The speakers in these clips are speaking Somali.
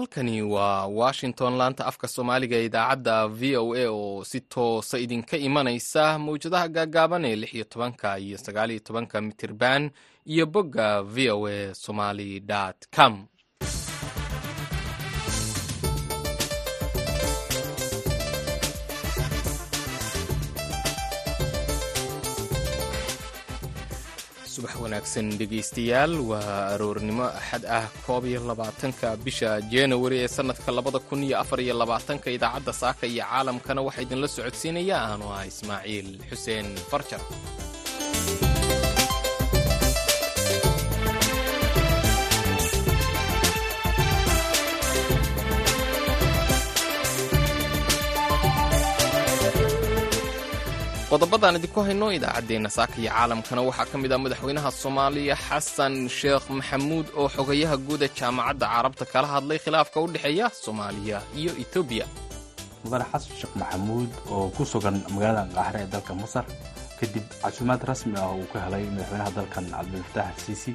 halkani waa washington laanta afka soomaaliga ee idaacadda v o a oo si toosa idinka imanaysa mawjadaha gaagaaban ee lix iyo tobanka iyo sagaal iyo tobanka mitirban iyo bogga v o a somaly com subax wanaagsan dhegaystayaal. Waa aroornimo axad ah koob iyo labaatanka bisha januari ee sannadka labada kun iyo afar iyo labaatanka idaacadda saaka iyo caalamkana waxaa idinla socodsiinaya aanu ah ismaaciil xuseen farjar qodobadaan idinku hayno idaacaddeenna saaka iyo caalamkana waxaa ka mid ah madaxweynaha soomaaliya xasan sheekh maxamuud oo xogayaha guuda jaamacadda carabta kala hadlay khilaafka u dhexeeya soomaaliya iyo etoobiya mudane xasan sheekh maxamuud oo ku sugan magaalada qaahire ee dalka masar kadib casuumaad rasmi ah uu ka helay madaxweynaha dalkan cabdilfataax siisi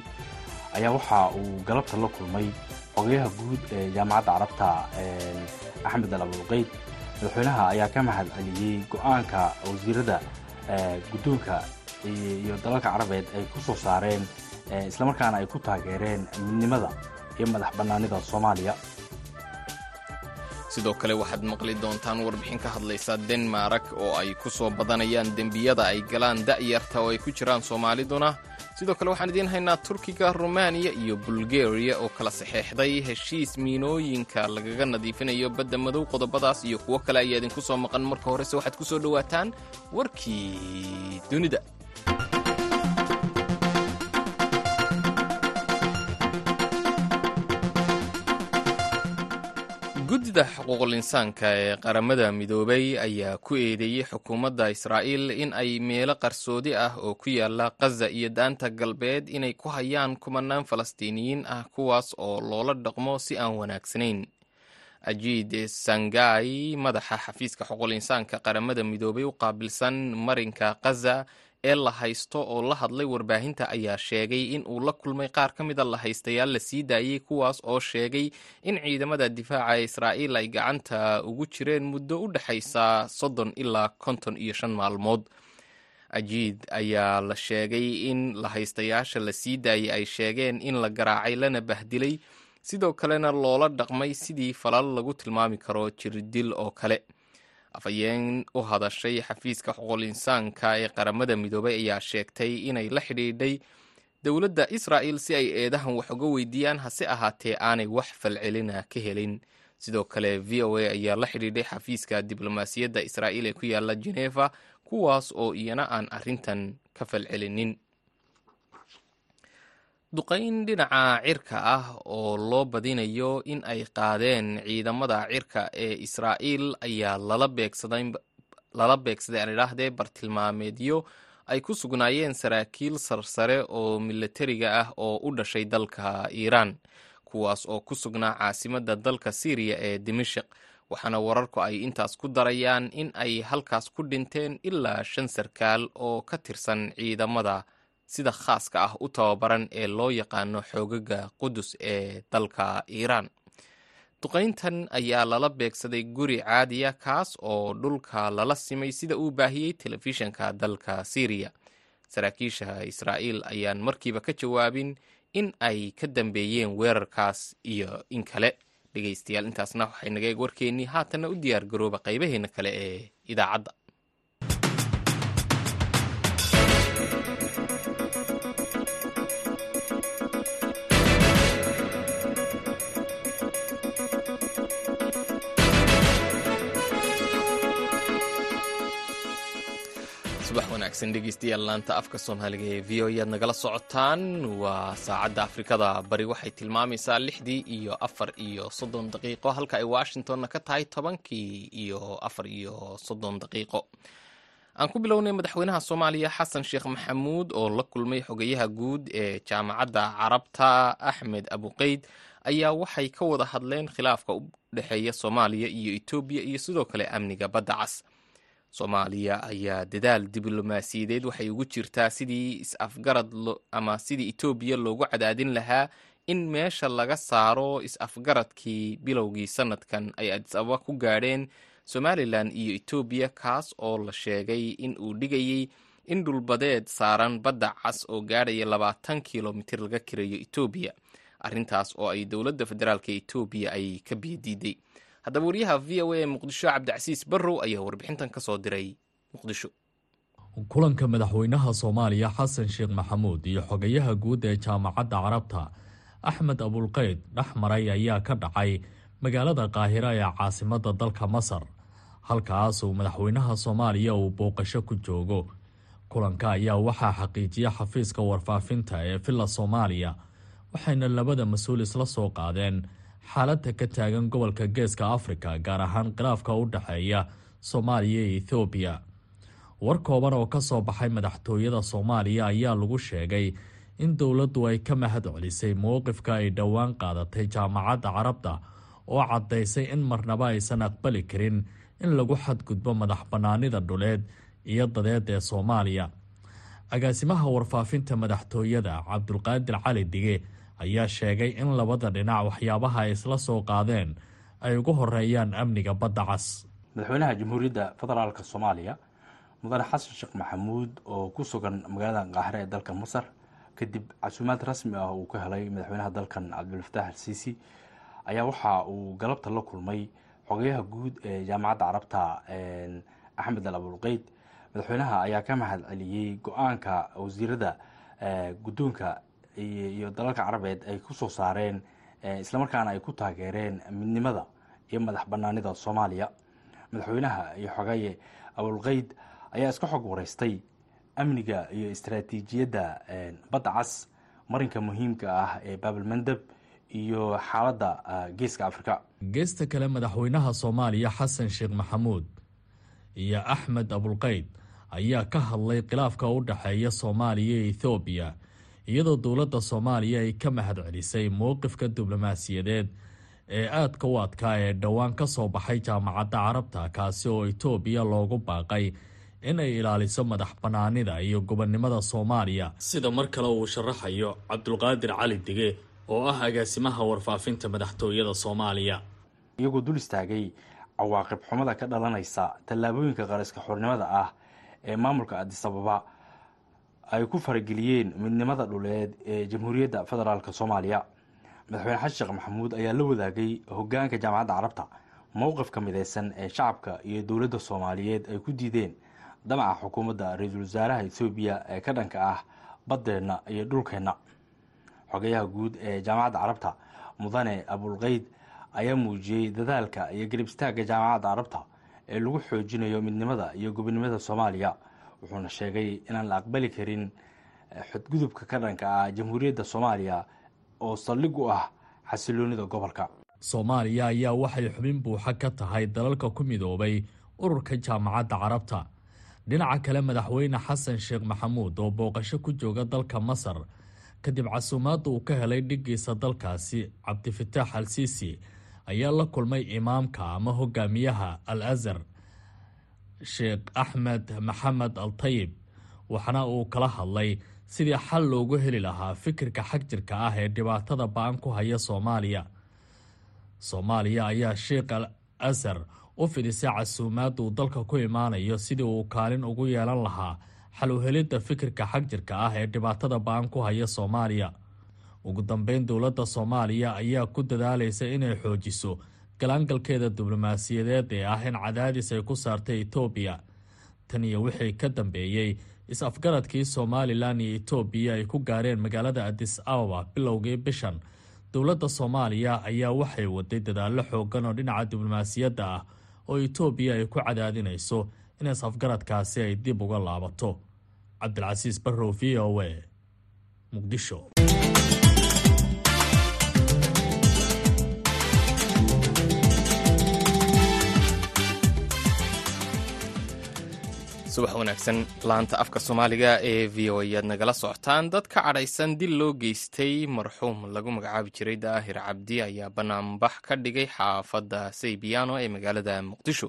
ayaa waxa uu galabta la kulmay xogayaha guud ee jaamacadda carabta axmed al abulqeyd madaxweynaha ayaa ka mahad celiyey go'aanka wasiirada guddoonka iyo dalalka carabeed ay ku soo saareen islamarkaana ay ku taageereen midnimada iyo madax bannaanida soomaaliya sidoo kale waxaad maqli doontaan warbixin ka hadlaysa denmark oo ay ku soo badanayaan dembiyada ay galaan da'yarta oo ay ku jiraan soomaaliduna sidoo kale waxaan idiin haynaa turkiga rumaaniya iyo bulgariya oo kala saxeexday heshiis miinooyinka lagaga nadiifinayo badda madow qodobadaas iyo kuwo kale ayaa idinku soo maqan. Marka horese waxaad ku soo dhowaataan warkii dunida guddida xuquuqul insaanka ee qaramada midoobay ayaa ku eedeeyey xukuumadda israa'iil in ay meelo qarsoodi ah oo ku yaalla khaza iyo daanta galbeed inay ku hayaan kumanaan falastiiniyiin ah kuwaas oo loola dhaqmo si aan wanaagsanayn. Ajiid sangai madaxa xafiiska xuquuqul insaanka qaramada midoobay u qaabilsan marinka khaza ee la haysto oo la hadlay warbaahinta ayaa sheegay in uu la kulmay qaar ka mida la haystayaal la sii daayey kuwaas oo sheegay in ciidamada difaaca israa'iil ay gacanta ugu jireen muddo u dhexaysa soddon ilaa konton iyo shan maalmood. Ajiid ayaa la sheegay in la haystayaasha la sii daayey ay sheegeen in la garaacay lana bahdilay. Sidoo kalena loola dhaqmay sidii falal lagu tilmaami karo jirdil oo kale afhayeen u hadashay xafiiska xuquuqul insaanka ee qaramada midoobay ayaa sheegtay inay la xidhiidhay dowladda israa'il si ay eedahan wax uga weydiiyaan hase ahaatee aanay wax falcelina ka helin. Sidoo kale v o a ayaa la xidhiidhay xafiiska diblomaasiyadda israa'iil ee ku yaalla geneeva kuwaas oo iyana aan arrintan ka falcelinin duqayn dhinaca cirka ah oo loo badinayo in ay qaadeen ciidamada cirka ee israa'iil ayaa lala beegsaday aan idhaahdee bartilmaameedyo ay ku sugnaayeen saraakiil sarsare oo milatariga ah oo u dhashay dalka iiraan kuwaas oo ku sugnaa caasimadda dalka siiriya ee dimashik waxaana wararku ay intaas ku darayaan in ay halkaas ku dhinteen ilaa shan sarkaal oo ka tirsan ciidamada sida khaaska ah u tababaran ee loo yaqaano xoogaga qudus ee dalka iiraan. Duqayntan ayaa lala beegsaday guri caadiya kaas oo dhulka lala simay sida uu baahiyey telefishanka dalka siiriya saraakiisha israa'iil ayaan markiiba ka jawaabin in ay ka dambeeyeen weerarkaas iyo in kale. Dhegaystayaal intaasna waxay naga warkeennii haatanna u diyaar garooba qaybaheena kale ee idaacadda wanaagsan dhegeystayaal laanta afka soomaaliga ee v o ayaad nagala socotaan. Waa saacadda afrikada. Bari waxay tilmaamaysaa lixdii iyo afar iyo soddon daqiiqo halka ay washingtonna ka tahay tobankii iyo afar iyo soddon daqiiqo. Aan ku bilownay madaxweynaha soomaaliya xasan sheekh maxamuud oo la kulmay xogayaha guud ee jaamacadda carabta axmed abuqeyd ayaa waxay ka wada hadleen khilaafka u dhexeeya soomaaliya iyo etoobiya iyo sidoo kale amniga badda cas soomaaliya ayaa dadaal diblomaasiyadeed waxay ugu jirtaa sidii is-afgarad ama sidii etoobiya loogu cadaadin lahaa in meesha laga saaro is-afgaradkii bilowgii sanadkan ay adis ababa ku gaadheen somalilan iyo etoobiya kaas oo la sheegay in uu dhigayey in dhulbadeed saaran badda cas oo gaadhaya labaatan kilomitir laga kirayo etoobiya arrintaas oo ay dowladda federaalk etoobiya ay ka biyadiiday haddaba wariyaha v o a muqdisho cabdicasiis barrow ayaa warbixintan ka diray muqdisho. Kulanka madaxweynaha soomaaliya xasan sheekh maxamuud iyo xogayaha guud ee jaamacadda carabta axmed abulqeyd dhex maray ayaa ka dhacay magaalada qaahira ee caasimadda dalka masar halkaasuu madaxweynaha soomaaliya uu booqasho ku joogo. Kulanka ayaa waxaa xaqiijiya xafiiska warfaafinta ee villa soomaaliya waxayna labada mas'uul isla soo qaadeen xaaladda ka taagan gobolka geeska afrika gaar ahaan khilaafka u dhexeeya soomaaliya iyo ethoobiya war kooban oo ka soo baxay madaxtooyada soomaaliya ayaa lagu sheegay in dowladdu ay ka mahad celisay mowqifka ay dhowaan qaadatay jaamacadda carabta oo caddaysay in marnaba aysan aqbali karin in lagu xadgudbo madax bannaanida dhuleed iyo dadeed ee soomaaliya. Agaasimaha warfaafinta madaxtooyada cabdulqaadir cali dige ayaa sheegay in labada dhinac waxyaabaha ay isla soo qaadeen ay ugu horeeyaan amniga badda cas. Madaxweynaha jamhuuriyadda federaalk soomaaliya mudane xasan sheekh maxamuud oo ku sugan magaalada qaahire ee dalka masar kadib casuumaad rasmi ah uu ka helay madaxweynaha dalkan cabdilfataax al siisi ayaa waxa uu galabta la kulmay xogayaha guud ee jaamacadda carabta axmed al abulqeyd. Madaxweynaha ayaa ka mahad celiyey go'aanka wasiirada guddoonka iyo dalalka carabeed ay ku soo saareen islamarkaana ay ku taageereen midnimada iyo madax banaanida soomaaliya. Madaxweynaha iyo xogaye abulqeyd ayaa iska xog wareystay amniga iyo istaraatiijiyadda badda cas marinka muhiimka ah ee baabalmandeb iyo xaaladda geeska afrika. Geesta kale madaxweynaha soomaaliya xasan sheekh maxamuud iyo axmed abulqeyd ayaa ka hadlay khilaafka u dhexeeya soomaaliya iyo ethoobiya iyadoo dowladda soomaaliya ay ka mahad celisay mowqifka diblomaasiyadeed ee aadka u adkaa ee dhowaan ka soo baxay jaamacadda carabta kaasi oo etoobiya loogu baaqay in ay ilaaliso madax bannaanida iyo gobonnimada soomaaliya. Sida mar kale uu sharaxayo cabdulqaadir cali dige oo ah agaasimaha warfaafinta madaxtooyada soomaaliya. Iyagoo dul istaagay cawaaqib xumada ka dhalanaysa tallaabooyinka qariska xornimada ah ee maamulka adisababa ay ku farageliyeen midnimada dhuleed ee jamhuuriyadda federaalk soomaaliya. Madaxweyne xasan maxamuud ayaa la wadaagay hogaanka jaamacadda carabta mowqifka mideysan ee shacabka iyo dowladda soomaaliyeed ay ku diideen damaca xukuumadda ra'iisul wasaaraha ethoobiya ee ka dhanka ah baddeenna iyo dhulkeenna. Xogayaha guud ee jaamacadda carabta mudane abulqeyd ayaa muujiyey dadaalka iyo garib istaagga jaamacadda carabta ee lagu xoojinayo midnimada iyo gobonimada soomaaliya wuxuuna sheegay inaan la aqbali karin xadgudubka ka dhanka ah jamhuuriyadda soomaaliya oo saldhig u ah xasiloonida gobolka. Soomaaliya ayaa waxay xubin buuxa ka tahay dalalka ku midoobay ururka jaamacadda carabta. Dhinaca kale madaxweyne xasan sheekh maxamuud oo booqasho ku jooga dalka masar kadib casuumaadda uu ka helay dhiggiisa dalkaasi cabdifataax al siisi ayaa la kulmay imaamka ama hogaamiyaha al azhar sheekh axmed maxamed al tayib waxaana uu kala hadlay sidii xal loogu heli lahaa fikirka xagjirka ah ee dhibaatada ba'an ku haya soomaaliya. Soomaaliya ayaa sheekh al azhar u fidisay casuumaad uu dalka ku imaanayo sidii uu kaalin ugu yeelan lahaa xal u helidda fikirka xagjirka ah ee dhibaatada ba'an ku haya soomaaliya. Ugu dambeyn dowladda soomaaliya ayaa ku dadaalaysa inay xoojiso galaangalkeeda diblomaasiyadeed ee ah in cadaadis ay ku saartay etoobiya tan iyo wixii ka dambeeyey is-afgaradkii somalilan iyo etoobiya ay ku gaareen magaalada adis ababa bilowgii bishan. Dowladda soomaaliya ayaa waxay waday dadaallo xoogan oo dhinaca diblomaasiyadda ah oo etoobiya ay ku cadaadinayso in is-afgaradkaasi ay dib uga laabato. Cabdilcasiis barrow v o a muqdisho subax wanaagsan. Laanta afka soomaaliga ee v o ayaad nagala socotaan. Dad ka cadhaysan dil loo geystay marxuum lagu magacaabi jiray daahir cabdi ayaa banaanbax ka dhigay xaafadda saybiyaano ee magaalada muqdisho.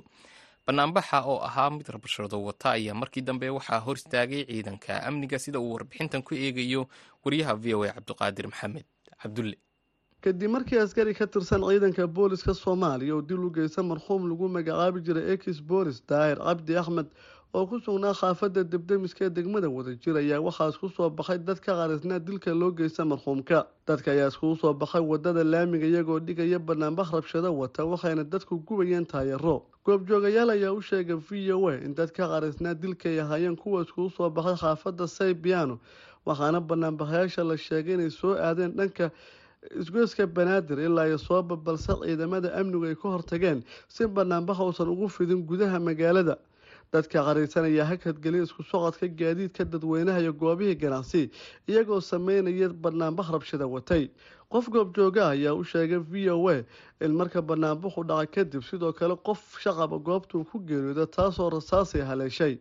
Banaanbaxa oo ahaa mid rabashado wata ayaa markii dambe waxaa hor istaagay ciidanka amniga sida uu warbixintan ku eegayo wariyaha v o a cabdiqaadir maxamed cabdulle. Kadib markii askari ka tirsan ciidanka booliska soomaaliya oo dil u geysa marxuum lagu magacaabi jiray ekis boolis daahir cabdi axmed oo ku sugnaa khaafada debdemiska ee degmada wadajir ayaa waxaa isku soo baxay dad ka qarisnaa dilka loo geysta marxuumka dadka ayaa iskugu soo baxay waddada laamiga iyagoo dhigaya banaanbax rabshado wata waxayna dadku gubayeen taayaro goobjoogayaal ayaa u sheegay v o a in dad ka qarisnaa dilka ay ahaayeen kuwa iskugu soo baxay khaafada saybiano waxaana banaanbaxayaasha la sheegay inay soo aadeen dhanka isgoyska banaadir ilaa iyo sooba balse ciidamada amnigu ay ka hortageen si banaanbax uusan ugu fidin gudaha magaalada dadka qaraysanaya hakadgeliya isku socodka gaadiidka dadweynaha iyo goobihii ganacsi iyagoo sameynaya banaanbax rabshada watay. Qof goobjooga ayaa u sheegay v o a in marka banaanbaxu dhacay kadib sidoo kale qof shaqaba goobtuu ku geeriyooda taasoo rasaasay haleeshay.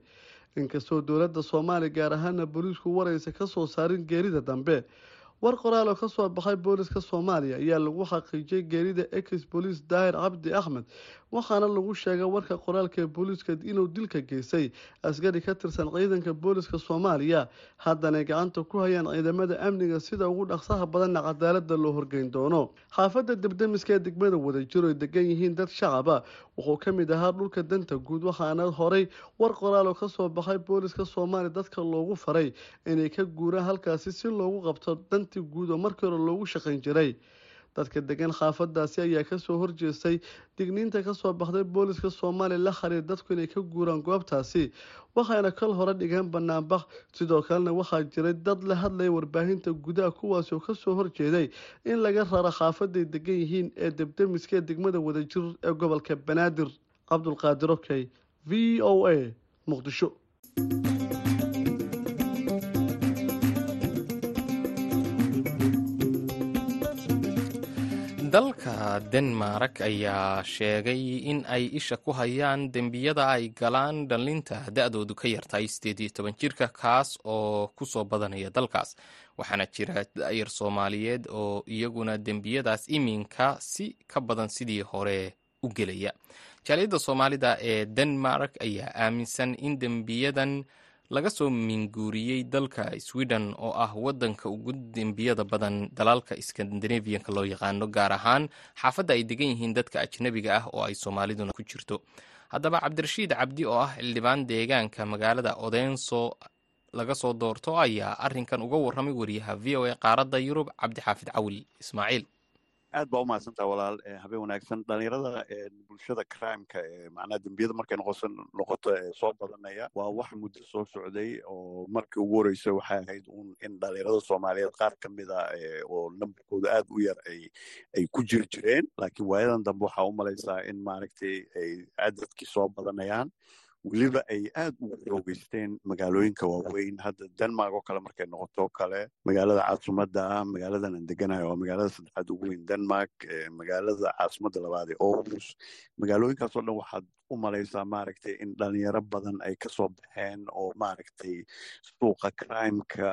Inkastoo dowladda soomaaliya gaar ahaana booliisku waraysa ka soo saarin geerida dambe war qoraal oo ka soo baxay booliska soomaaliya ayaa lagu xaqiijiyay geerida ex booliis daahir cabdi axmed waxaana lagu sheegay warka qoraalka ee booliiska inuu dilka geystay askari ka tirsan ciidanka booliska soomaaliya haddanay gacanta ku hayaan ciidamada amniga sida ugu dhaqsaha badanna cadaalada loo horgeyn doono. Xaafada debdemiska ee degmada wadajir oy degan yihiin dad shacaba wuxuu ka mid ahaa dhulka danta guud waxaana horay war qoraal oo ka soo baxay booliska soomaaliya dadka loogu faray inay ka guuraan halkaasi si loogu qabto dantii guud oo markii hore loogu shaqayn jiray dadka degan xaafadaasi ayaa ka soo horjeestay. Digniinta ka soo baxday booliska soomaaliya la xiriir dadku inay ka guuraan goobtaasi. Waxayna kal hore dhigeen banaanbax sidoo kalena waxaa jiray dad la hadlaya warbaahinta gudaha kuwaasi oo ka soo horjeeday in laga raro xaafaday degan yihiin ee debdemiska degmada wadajir ee gobolka banaadir. Cabdulqaadir okey v o a muqdisho dalka denmark ayaa sheegay in ay isha ku hayaan dembiyada ay galaan dhallinta da-doodu ka yartahay sideed iyo toban jirka kaas oo ku soo badanaya dalkaas. Waxaana jira da-yar soomaaliyeed oo iyaguna dembiyadaas iminka si ka badan sidii hore u gelaya. Jaaliyadda soomaalida ee denmark ayaa aaminsan in dembiyadan laga soo minguuriyey dalka sweden oo ah wadanka ugu dembiyada badan dalalka skandinavianka loo yaqaano gaar ahaan xaafadda ay degan yihiin dadka ajnabiga ah oo ay soomaaliduna ku jirto. Haddaba cabdirashiid cabdi oo ah xildhibaan deegaanka magaalada odenso laga soo doorto ayaa arinkan uga warramay wariyaha v o a qaaradda yurub cabdixaafid cawil ismaaciil aad baa umahadsantaha walaal habeen wanaagsan dhalinyarada bulshada crimeka macnaha dembiyada markay noqoto soo badanaya waa wax muddo soo socday oo markii ugu horeysa waxay ahayd un in dhalinyarada soomaaliyeed qaar ka mida oo nambarkooda aad u yar ay ku jiri jireen laakiin waayadan dambe waxaa u malaysaa in maaragtay ay cadadkii soo badanayaan weliba ay aad ugu xoogeysteen magaalooyinka waaweyn hadda denmark oo kale markay noqoto kale magaalada caasimadda ah magaaladan aan deganayo waa magaalada saddexaad ugu weyn denmark magaalada caasimadda labaad ee orus magaalooyinkaas oo dhan waxaad u malaysaa maaragtay in dhalinyaro badan ay ka soo baxeen oo maaragtay suuqa crimeka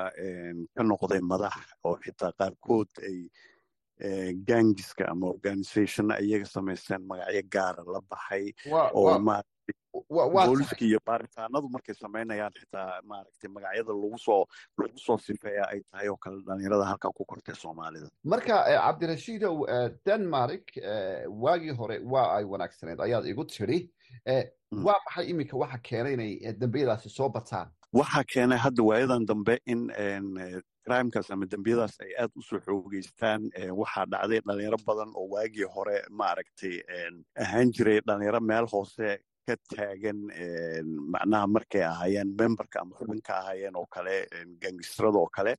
ka noqday madax oo xitaa qaarkood ay gangiska ama organizationna iyaga samaysteen magacyo gaara la baxay oo booliska iyo baaritaanadu markay samaynayaan xitaa maaragtay magacyada lagu soo lagu soo sifeeya ay tahay oo kale dhalinyarada halkan ku kortay soomaalida. Marka cabdirashiidow denmark waagii hore waa ay wanaagsaneed ayaad igu tiri waa maxay iminka waxa keenay inay dembiyadaasi soo bataan waxaa keenay hadda waayadan dambe in crimekaas ama dembiyadaas ay aad u soo xoogeystaan waxaa dhacday dhalinyaro badan oo waagii hore maaragtay ahaan jiray dhalinyaro meel hoose ka taagan macnaha markay ahaayeen memberka ama xubinka ahaayeen oo kale gangistrada oo kale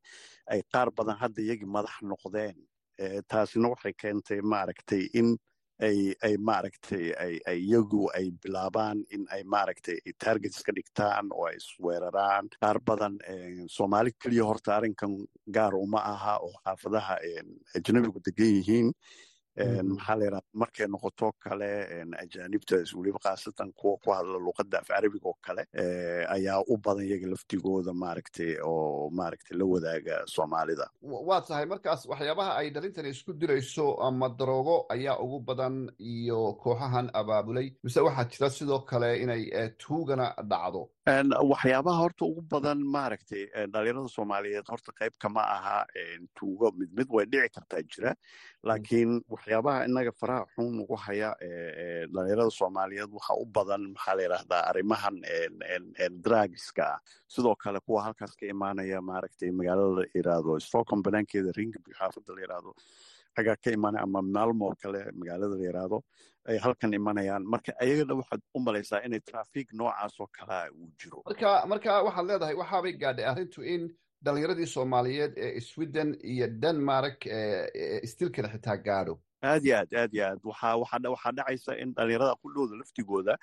ay qaar badan hadda iyagii madax noqdeen. Taasina waxay keentay maaragtay in ay ay maaragtay ay ay iyagu ay bilaabaan in ay maaragtay targets ka dhigtaan oo ay isweeraraan. Qaar badan soomaali keliya horta arrinkan gaar uma aha oo xaafadaha ajnabigu degan yihiin maxaa la yidhahda markay noqoto kale ajaanibta weliba khaasatan kuwa ku hadla luqadda af carabiga oo kale ayaa u badan yaga laftigooda maaragtay oo maaragtay la wadaaga soomaalida waa tahay markaas waxyaabaha ay dhalintani isku dirayso ama daroogo ayaa ugu badan iyo kooxahan abaabulay mise waxaa jira sidoo kale inay tuugana dhacdo waxyaabaha horta ugu badan maaragtay dhalinyarada soomaaliyeed horta qayb kama aha tuugo mid mid way dhici kartaa jira laakiin waxyaabaha inaga faraha xun ugu haya dhalinyarada soomaaliyeed waxa u badan maxaa la yidhahdaa arrimahan drugska ah. Sidoo kale kuwa halkaas ka imaanaya maaragtay magaalada la yidhaahdo stockholm banaankeeda ringaby xaafadda la yidhaahdo xagaa ka imaanaya ama maalmo kale magaalada la yidhaahdo ay halkan imanayaan marka ayagana waxaad u malaysaa inay trafic noocaas oo kalea uu jiro. Marka marka waxaad leedahay waxaabay gaadhay arrintu in dhalinyaradii soomaaliyeed ee sweden iyo denmark stilkana xitaa gaadho aad iyo aad aad iyo aad. Waxaa waxaa waxaa dhacaysa in dhalinyarada qullooda laftigooda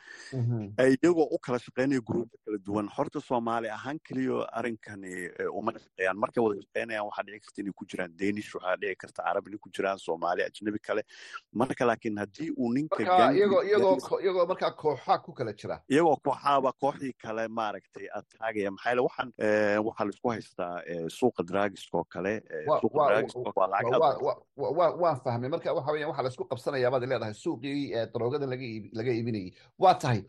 ay iyagoo u kala shaqeynaya gruubka kala duwan. Horta soomaali ahaan keliyo arrinkani uma shaqeeyaan. Markay wada shaqeynayaan waxaa dhici karta inay ku jiraan danish waxaa dhici karta carab inay ku jiraan soomaali ajnabi kale. Marka laakiin haddii uu ninka iyagoo iyagoo iyagoo markaa kooxa ku kala jira. Iyagoo kooxaaba kooxdii kale maaragtay ataagaya maxaa yeele waxaan waxaa la isku haystaa suuqa dragiska oo kale suuqa dragiska waa lacag waan fahmay. Marka waxa weeyaan waxaa la isku qabsanayaa baad leedahay suuqii daroogada laga iibinayay waa tahay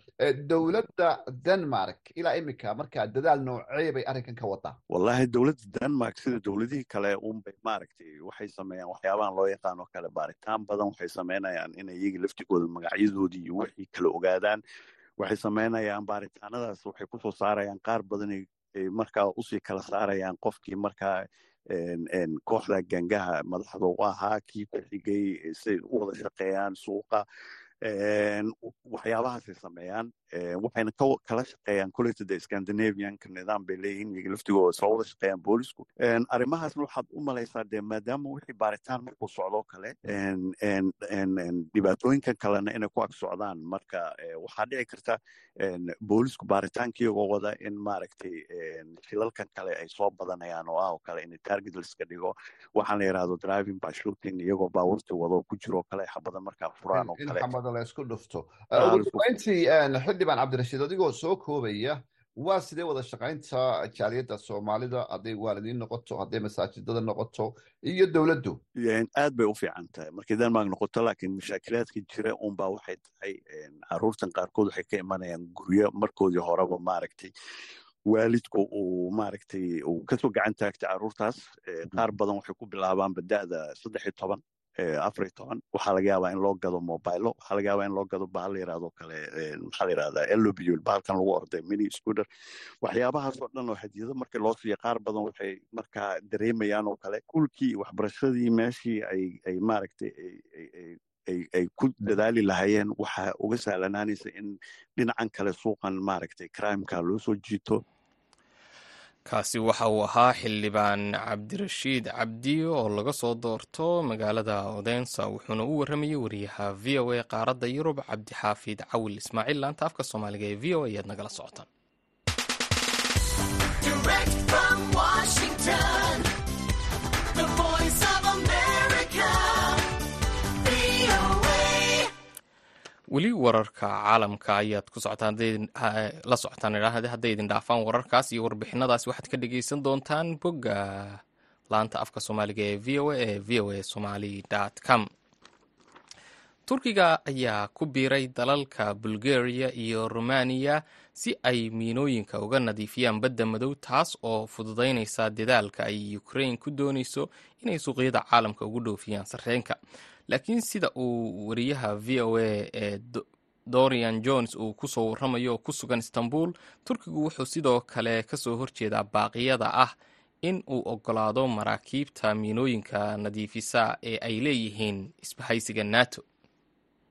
dowladda denmark ilaa imika markaa dadaal noocee bay arrinkan ka wadaa wallahi dowladda denmark sida dowladihii kale unbay maaragtay waxay sameeyaan waxyaabahan loo yaqaan oo kale baaritaan badan waxay sameynayaan inay iyaga laftigooda magacyadoodii iyo wixii kala ogaadaan waxay sameynayaan baaritaanadaas waxay ku soo saarayaan qaar badan markaa u sii kala saarayaan qofkii markaa kooxda gangaha madaxda u ahaa kii ku xigay siay u wada shaqeeyaan suuqa waxyaabahaasay sameeyaan waxayna kala shaqeeyaan koleyta de scandinavianka nidaam bay leeyihiin iyaga laftigooda soo wada shaqeeyaan boolisku arrimahaasna waxaad u malaysaa dee maadaama wixii baaritaan markuu socdoo kale dhibaatooyinkan kalena inay ku ag socdaan marka waxaa dhici karta boolisku baaritaanka iyagoo wada in maaragtay shilalkan kale ay soo badanayaan oo ah oo kale in target liska dhigo waxaan la yidhahdo driving by shooting iyagoo baabuurta wado ku jiro kale xabada markaa furaan oo kale xildhibaan cabdirashiid adigoo soo koobaya waa sidee wada shaqaynta jaaliyadda soomaalida hadday waalidiin noqoto hadday masaajidada noqoto iyo dowladdu aad bay u fiican tahay markay denmark noqoto laakiin mashaakilaadka jira unbaa waxay tahay caruurtan qaarkood waxay ka imanayaan guryo markoodii horeba maaragtay waalidku uu maaragtay uu ka soo gacan taagtay caruurtaas qaar badan waxay ku bilaabaan bada'da saddex iyo toban afar iyo toban waxaa laga yaabaa in loo gado mobilo waxaa laga yaabaa in loo gado bahal la yiraahdo kale maxaa la yirahdaa elobul bahalkan lagu orday mini scooter. Waxyaabahaas oo dhan oo hadiyado marka loo siiya qaar badan waxay markaa dareemayaan oo kale kulkii waxbarashadii meeshii ay ay maaragtay ay ku dadaali lahaayeen. Waxaa uga sahlanaanaysa in dhinacan kale suuqan maaragtay crimeka loo soo jiito kaasi waxa uu ahaa xildhibaan cabdirashiid cabdi oo laga soo doorto magaalada odensa wuxuuna u warramayay wariyaha v o a qaaradda yurub cabdixaafid cawil ismaaciil laanta afka soomaaliga ee v o a ayaad nagala socotaan weli wararka caalamka ayaad ku socotaan la socotaan idhaahde hadday idin dhaafaan wararkaas iyo warbixinadaas waxaad ka dhegeysan doontaan bogga laanta afka soomaaliga ee v o a ee v o a somali com turkiga ayaa ku biiray dalalka bulgaria iyo romaniya si ay miinooyinka uga nadiifiyaan badda madow taas oo fududaynaysa dadaalka ay ukrain ku doonayso inay suuqyada caalamka ugu dhoofiyaan sarreenka. Laakiin sida uu wariyaha v o a ee dorian jones uu ku soo warramayo ku sugan istanbul turkigu wuxuu sidoo kale ka soo horjeedaa baaqiyada ah in uu ogolaado maraakiibta miinooyinka nadiifisa ee ay leeyihiin isbahaysiga nato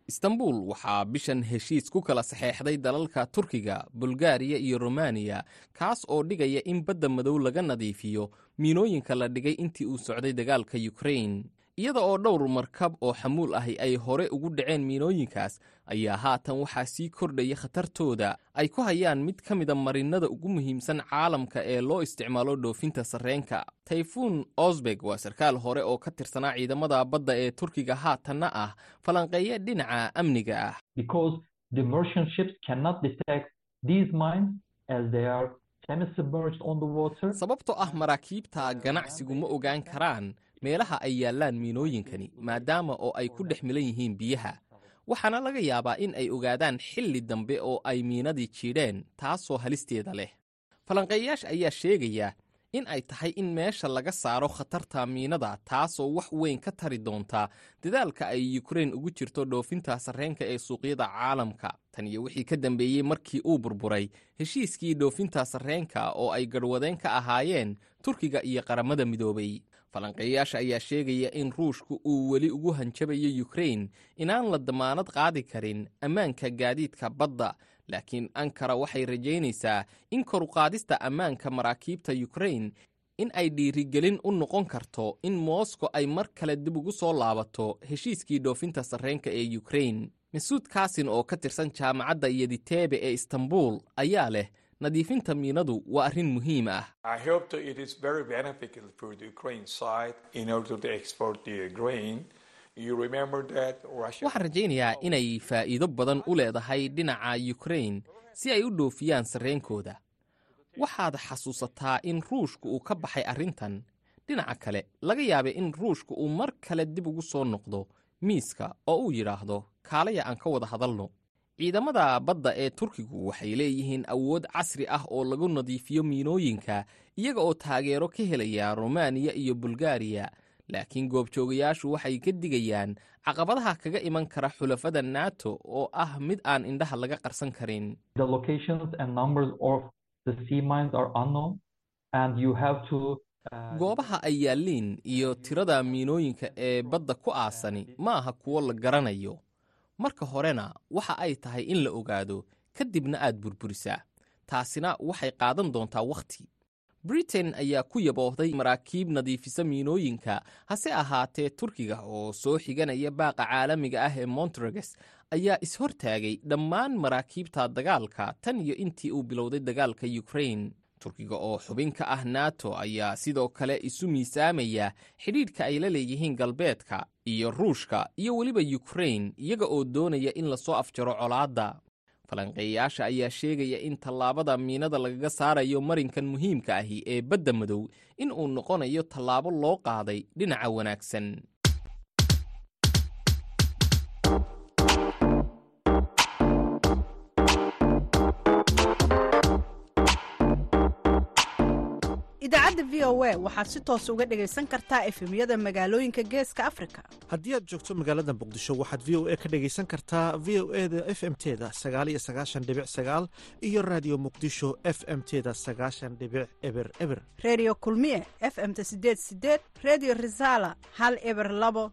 istanbul waxaa bishan heshiis ku kala saxeexday dalalka turkiga bulgaariya iyo romaniya kaas oo dhigaya in badda madow laga nadiifiyo miinooyinka la dhigay intii uu socday dagaalka ukrain iyada oo dhowr markab oo xamuul ahi ay hore ugu dhaceen miinooyinkaas ayaa haatan waxaa sii kordhaya khatartooda. Ay ku hayaan mid ka mida marinnada ugu muhiimsan caalamka ee loo isticmaalo dhoofinta sarreenka. Tayfuun osbeg waa sarkaal hore oo ka tirsanaa ciidamada badda ee turkiga haatanna ah falanqeeya dhinaca amniga ah. Sababtoo ah maraakiibta ganacsigu ma ogaan karaan meelaha ay yaallaan miinooyinkani maadaama oo ay ku dhex milan yihiin biyaha. Waxaana laga yaabaa in ay ogaadaan xilli dambe oo ay miinadii jiidheen taasoo halisteeda leh. Falanqeeyayaasha ayaa sheegaya in ay tahay in meesha laga saaro khatarta miinada taasoo wax weyn ka tari doonta dadaalka ay yukrain ugu jirto dhoofinta sarreenka ee suuqyada caalamka. Tan iyo wixii ka dambeeyey markii uu burburay heshiiskii dhoofinta sarreenka oo ay garhwadeen ka ahaayeen turkiga iyo qaramada midoobay falanqeeyayaasha ayaa sheegaya in ruushku uu weli ugu hanjabayo yukrain inaan la damaanad qaadi karin ammaanka gaadiidka badda. Laakiin ankara waxay rajaynaysaa in koruqaadista ammaanka maraakiibta yukrain in ay dhiirigelin u noqon karto in moskow ay mar kale dib ugu soo laabato heshiiskii dhoofinta sarreenka ee yukrain masuud kaasin oo ka tirsan jaamacadda yediteebe ee istanbul ayaa leh nadiifinta miinadu waa arrin muhiim ah. Waxaan rajaynayaa inay faa'iido badan u leedahay dhinaca yukrain si ay u dhoofiyaan sarreenkooda. Waxaad xasuusataa in ruushku uu ka baxay arrintan. Dhinaca kale laga yaabay in ruushku uu mar kale dib ugu soo noqdo miiska oo uu yidhaahdo kaalaya aan ka wada hadalno ciidamada badda ee turkigu waxay leeyihiin awood casri ah oo lagu nadiifiyo miinooyinka iyaga oo taageero ka helaya rumaaniya iyo bulgariya laakiin goobjoogayaashu waxay ka digayaan caqabadaha kaga iman kara xulafada nato oo ah mid aan indhaha laga qarsan karin. Goobaha ay yaalliin iyo tirada miinooyinka ee badda ku aasani ma aha kuwo la garanayo marka horena waxa ay tahay in la ogaado kadibna aad burburisaa. Taasina waxay qaadan doontaa wakhti britain ayaa ku yaboohday maraakiib nadiifisa miinooyinka hase ahaatee turkiga oo soo xiganaya baaqa caalamiga ah ee montrages ayaa ishortaagay dhammaan maraakiibta dagaalka tan iyo intii uu bilowday dagaalka yukrain turkiga oo xubin ka ah nato ayaa sidoo kale isu miisaamaya xidhiidhka ay la leeyihiin galbeedka iyo ruushka iyo weliba yukrain iyaga oo doonaya in la soo afjaro colaadda. Falanqeeyayaasha ayaa sheegaya in tallaabada miinada lagaga saarayo marinkan muhiimka ahi ee badda madow in uu noqonayo tallaabo loo qaaday dhinaca wanaagsan idaacadda v o a waxaad si toos uga dhegaysan kartaa efemyada magaalooyinka geeska afrika. Haddii aad joogto magaalada muqdisho waxaad v o a ka dhegaysan kartaa v o e da f m teda sagaaliyo sagaashan dhibic sagaal iyo raadiyo muqdisho f m teda sagaashan dhibic eber eber. Reediyo kulmiye f m-ta sideed sideed reediyo risaala hal eber labo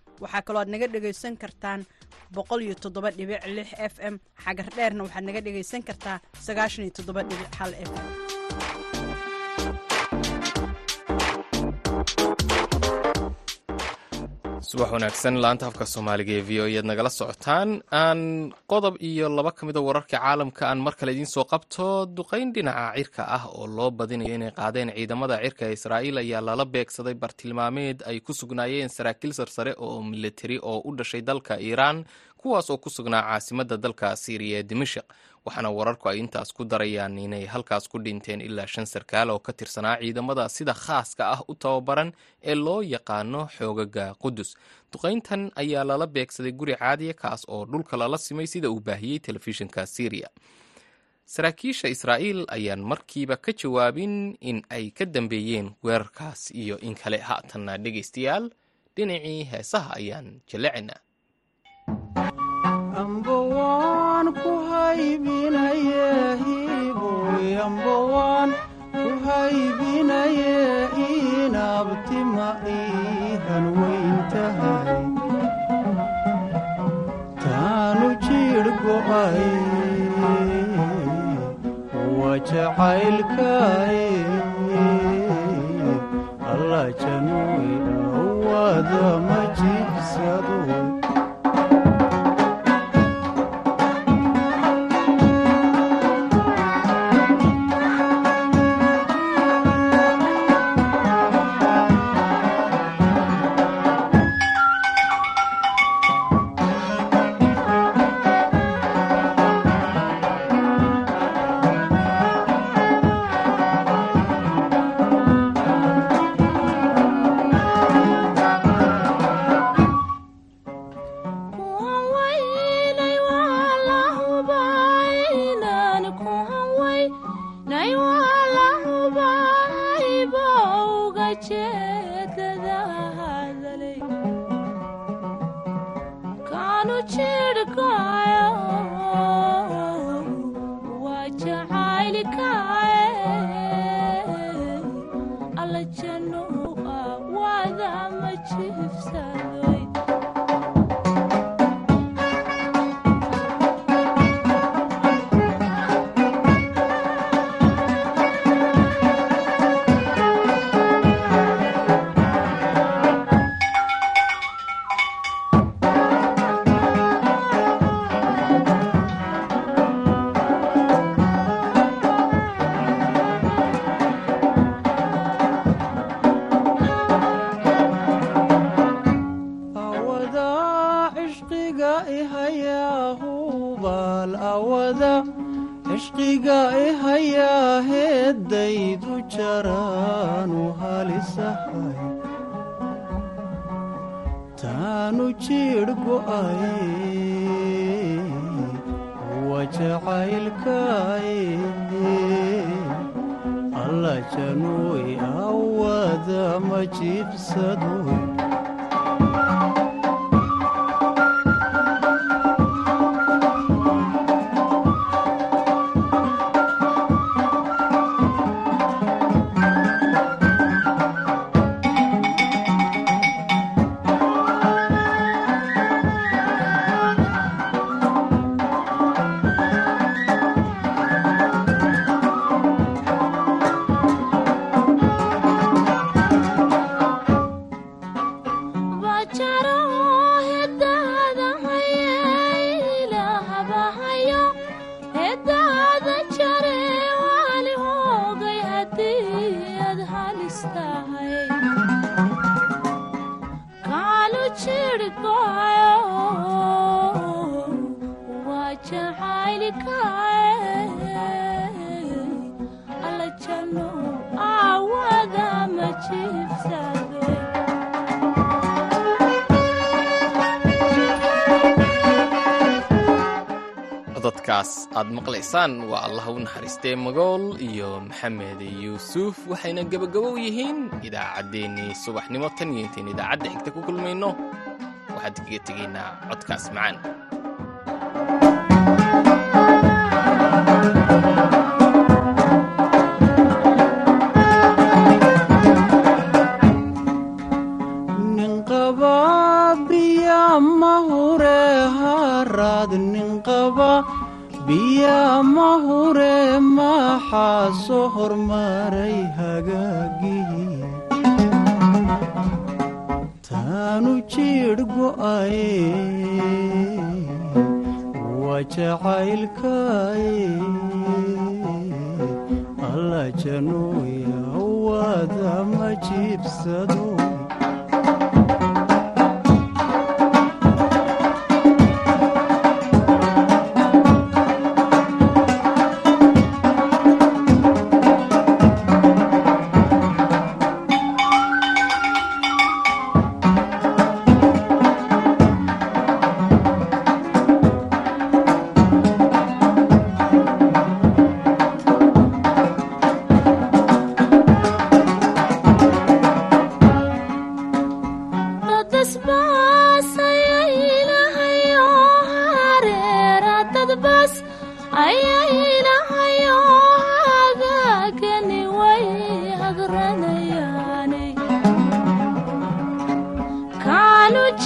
waxaa kaloo aad naga dhegaysan kartaan f m. Xagar dheerna waxaad naga dhegaysan kartaa sagaashan subax wanaagsan laanta afka soomaaliga ee v o ead nagala socotaan. Aan qodob iyo laba ka mida wararka caalamka aan mar kale idiin soo qabto duqayn dhinaca cirka ah oo loo badinayo inay qaadeen ciidamada cirka ee israa'iil ayaa lala beegsaday bartilmaameed ay ku sugnaayeen saraakiil sarsare oo militari oo u dhashay dalka iiraan kuwaas oo ku sugnaa caasimadda dalka siiriya ee dimashik waxaana wararku ay intaas ku darayaan inay halkaas ku dhinteen ilaa shan sarkaal oo ka tirsanaa ciidamada sida khaaska ah u tababaran ee loo yaqaano xoogaga qudus duqayntan ayaa lala beegsaday guri caadiya kaas oo dhulka lala simay sida uu baahiyey telefishinka syriya saraakiisha israa'iil ayaan markiiba ka jawaabin in ay ka dambeeyeen weerarkaas iyo in kale. Haatanna dhegaystayaal dhinacii heesaha ayaan jallacina taanu jiir go'ay waa jacaylkaay alla januy dadkaas aad maqlaysaan waa allah u naxariistee magool iyo maxamed yuusuf waxayna gebagabow yihiin idaacaddeenii subaxnimo tan iyo intayn idaacadda xigta ku kulmayno. Waxaad kaga tegaynaa codkaas macaan waa jacaylkaay alla januuya waada ma jiibsado